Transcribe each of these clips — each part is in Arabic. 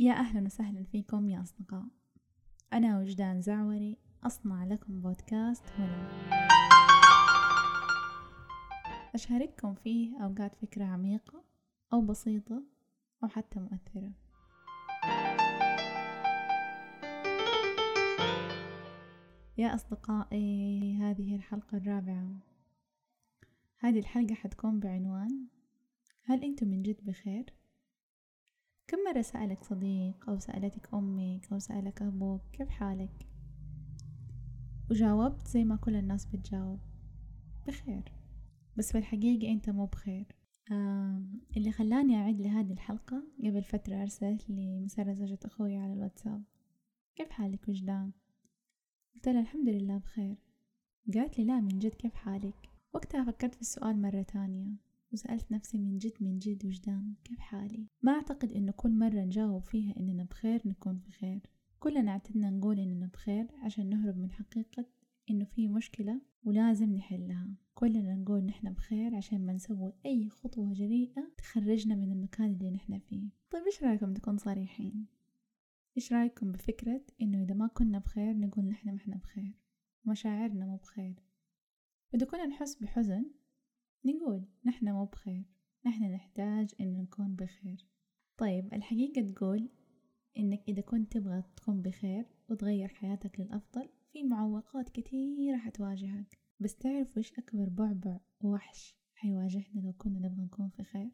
يا أهلا وسهلا فيكم يا أصدقاء. أنا وجدان زعوري أصنع لكم بودكاست هنا. أشارككم فيه أوقات فكرة عميقة أو بسيطة أو حتى مؤثرة. يا أصدقائي هذه الحلقة الرابعة. هذه الحلقة حتكون بعنوان هل أنتم من جد بخير؟ كم مرة سألك صديق أو سألتك أمك أو سألك أبوك؟ كيف حالك؟ وجاوبت زي ما كل الناس بتجاوب. بخير. بس في الحقيقة أنت مو بخير. اللي خلاني أعد لهذه الحلقة قبل فترة أرسلت لي مسارة زوجة أخوي على الواتساب. كيف حالك؟ وجدان؟ قلت لها الحمد لله بخير. قالت لي لا من جد كيف حالك؟ وقتها فكرت في السؤال مرة تانية وسألت نفسي من جد من جد وجدان كيف حالي؟ ما أعتقد إنه كل مرة نجاوب فيها إننا بخير نكون في خير. كلنا اعتدنا نقول إننا بخير عشان نهرب من حقيقة إنه في مشكلة ولازم نحلها. كلنا نقول نحن بخير عشان ما نسوي أي خطوة جريئة تخرجنا من المكان اللي نحن فيه. طيب إيش رأيكم تكون صريحين؟ إيش رأيكم بفكرة إنه إذا ما كنا بخير نقول نحن ما إحنا بخير؟ مشاعرنا مو بخير. إذا كنا نحس بحزن نقول نحن مو بخير نحن نحتاج إن نكون بخير. طيب الحقيقة تقول إنك إذا كنت تبغى تكون بخير وتغير حياتك للأفضل في معوقات كثيرة حتواجهك بس تعرف إيش أكبر بعبع ووحش حيواجهنا لو كنا نبغى نكون في خير؟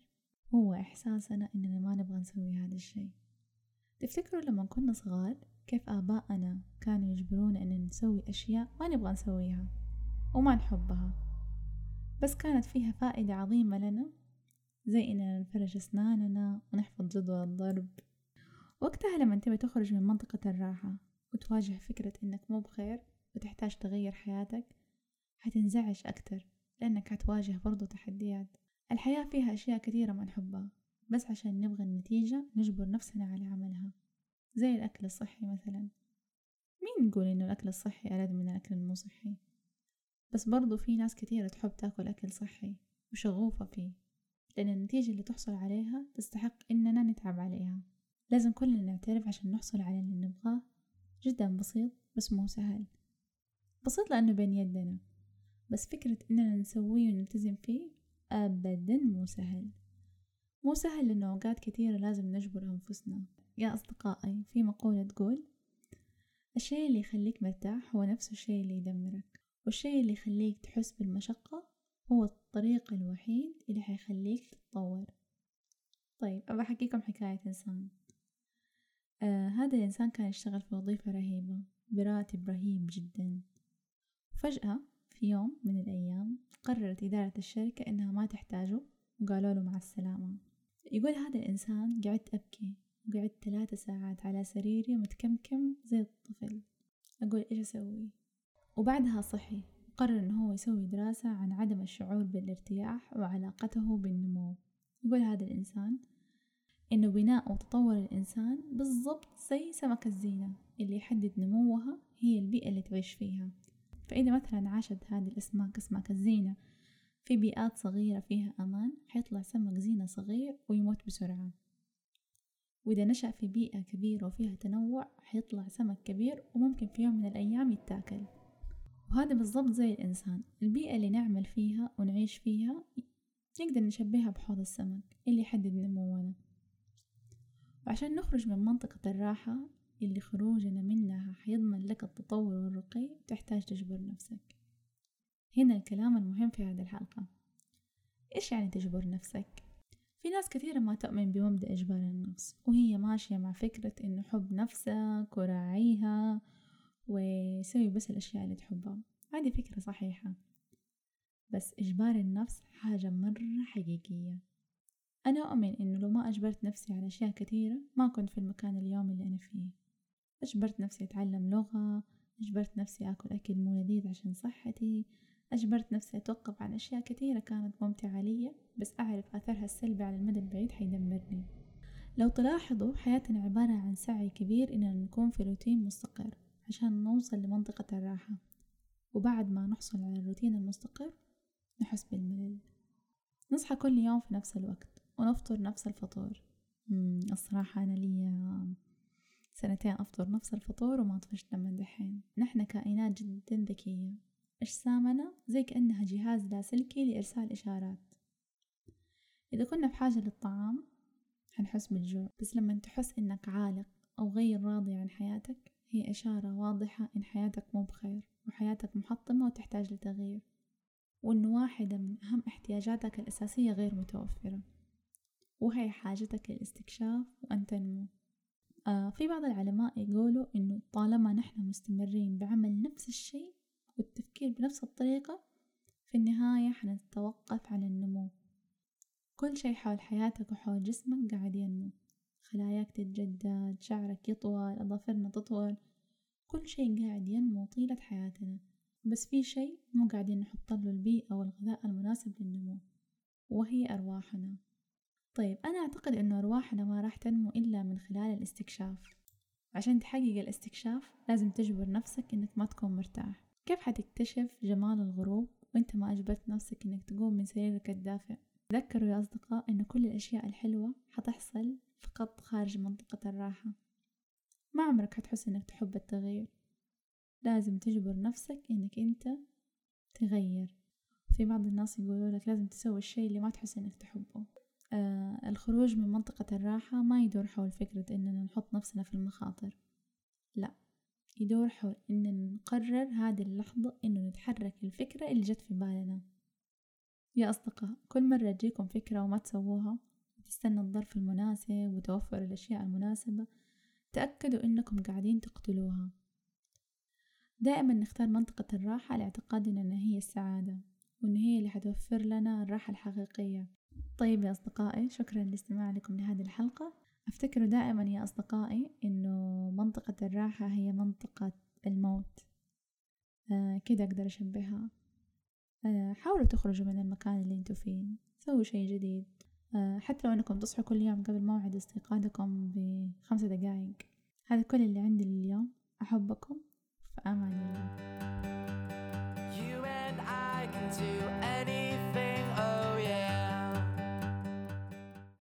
هو إحساسنا إننا ما نبغى نسوي هذا الشيء. تفتكروا لما كنا صغار كيف آباءنا كانوا يجبرونا إن نسوي أشياء ما نبغى نسويها وما نحبها؟ بس كانت فيها فائدة عظيمة لنا زي إننا نفرش أسناننا ونحفظ جدول الضرب. وقتها لما تبي تخرج من منطقة الراحة وتواجه فكرة إنك مو بخير وتحتاج تغير حياتك حتنزعج أكتر لأنك حتواجه برضو تحديات. الحياة فيها أشياء كثيرة ما نحبها بس عشان نبغى النتيجة نجبر نفسنا على عملها. زي الأكل الصحي مثلا. مين نقول إنه الأكل الصحي ألذ من الأكل المو صحي؟ بس برضو في ناس كثيرة تحب تاكل أكل صحي وشغوفة فيه لأن النتيجة اللي تحصل عليها تستحق إننا نتعب عليها. لازم كلنا نعترف عشان نحصل على اللي نبغاه. جدا بسيط بس مو سهل. بسيط لأنه بين يدنا بس فكرة إننا نسويه ونلتزم فيه أبدا مو سهل. مو سهل لأنه أوقات كثيرة لازم نجبر أنفسنا. يا أصدقائي في مقولة تقول الشيء اللي يخليك مرتاح هو نفس الشيء اللي يدمرك. والشيء اللي يخليك تحس بالمشقة هو الطريق الوحيد اللي حيخليك تتطور. طيب أبى أحكيكم حكاية إنسان. آه هذا الإنسان كان يشتغل في وظيفة رهيبة براتب رهيب جدا. فجأة في يوم من الأيام قررت إدارة الشركة إنها ما تحتاجه وقالوا له مع السلامة. يقول هذا الإنسان قعدت أبكي وقعدت ثلاثة ساعات على سريري متكمكم زي الطفل. أقول إيش أسوي؟ وبعدها صحي قرر إنه هو يسوي دراسة عن عدم الشعور بالارتياح وعلاقته بالنمو. يقول هذا الإنسان إنه بناء وتطور الإنسان بالضبط زي سمك الزينة اللي يحدد نموها هي البيئة اللي تعيش فيها. فإذا مثلا عاشت هذه الأسماك أسماك الزينة في بيئات صغيرة فيها أمان حيطلع سمك زينة صغير ويموت بسرعة. وإذا نشأ في بيئة كبيرة وفيها تنوع حيطلع سمك كبير وممكن في يوم من الأيام يتاكل. وهذا بالضبط زي الإنسان. البيئة اللي نعمل فيها ونعيش فيها نقدر نشبهها بحوض السمك اللي يحدد نمونا. وعشان نخرج من منطقة الراحة اللي خروجنا منها حيضمن لك التطور والرقي تحتاج تجبر نفسك. هنا الكلام المهم في هذه الحلقة. إيش يعني تجبر نفسك؟ في ناس كثيرة ما تؤمن بمبدأ إجبار النفس وهي ماشية مع فكرة إنه حب نفسك وراعيها وسوي بس الأشياء اللي تحبها. هذه فكرة صحيحة. بس إجبار النفس حاجة مرة حقيقية. أنا أؤمن إنه لو ما أجبرت نفسي على أشياء كثيرة ما كنت في المكان اليوم اللي أنا فيه. أجبرت نفسي أتعلم لغة أجبرت نفسي أكل أكل مو لذيذ عشان صحتي أجبرت نفسي أتوقف عن أشياء كثيرة كانت ممتعة لي بس أعرف أثرها السلبي على المدى البعيد حيدمرني. لو تلاحظوا حياتنا عبارة عن سعي كبير إننا نكون في روتين مستقر. عشان نوصل لمنطقة الراحة. وبعد ما نحصل على الروتين المستقر نحس بالملل. نصحى كل يوم في نفس الوقت ونفطر نفس الفطور الصراحة أنا لي سنتين أفطر نفس الفطور وما طفشت لما دحين. نحن كائنات جدا ذكية. أجسامنا زي كأنها جهاز لاسلكي لإرسال إشارات. إذا كنا بحاجة للطعام حنحس بالجوع. بس لما تحس إنك عالق أو غير راضي عن حياتك هي إشارة واضحة إن حياتك مو بخير وحياتك محطمة وتحتاج لتغيير. وإن واحدة من أهم احتياجاتك الأساسية غير متوفرة وهي حاجتك للاستكشاف وأن تنمو. آه في بعض العلماء يقولوا إنه طالما نحن مستمرين بعمل نفس الشيء والتفكير بنفس الطريقة في النهاية حنتوقف عن النمو. كل شيء حول حياتك وحول جسمك قاعد ينمو. خلاياك تتجدد شعرك يطول أظافرنا تطول. كل شيء قاعد ينمو طيلة حياتنا. بس في شيء مو قاعدين نحط له البيئة والغذاء المناسب للنمو وهي أرواحنا. طيب أنا أعتقد أنه أرواحنا ما راح تنمو إلا من خلال الاستكشاف. عشان تحقق الاستكشاف لازم تجبر نفسك إنك ما تكون مرتاح. كيف حتكتشف جمال الغروب وإنت ما أجبرت نفسك إنك تقوم من سريرك الدافئ؟ تذكروا يا أصدقاء إن كل الأشياء الحلوة حتحصل فقط خارج منطقة الراحة. ما عمرك حتحس إنك تحب التغيير. لازم تجبر نفسك إنك أنت تغير. في بعض الناس يقولوا لك لازم تسوي الشيء اللي ما تحس إنك تحبه. آه الخروج من منطقة الراحة ما يدور حول فكرة إننا نحط نفسنا في المخاطر. لا يدور حول إننا نقرر هذه اللحظة إنه نتحرك الفكرة اللي جت في بالنا. يا أصدقاء كل مرة تجيكم فكرة وما تسووها وتستنى الظرف المناسب وتوفر الأشياء المناسبة تأكدوا إنكم قاعدين تقتلوها. دائما نختار منطقة الراحة لاعتقادنا أن هي السعادة وأن هي اللي حتوفر لنا الراحة الحقيقية. طيب يا أصدقائي شكرا لاستماع لكم لهذه الحلقة. أفتكروا دائما يا أصدقائي أنه منطقة الراحة هي منطقة الموت. آه كده أقدر أشبهها. حاولوا تخرجوا من المكان اللي أنتوا فيه. سووا شيء جديد. آه حتى لو أنكم تصحوا كل يوم قبل موعد استيقاظكم بخمسة دقايق. هذا كل اللي عندي لليوم. أحبكم. في أمان الله.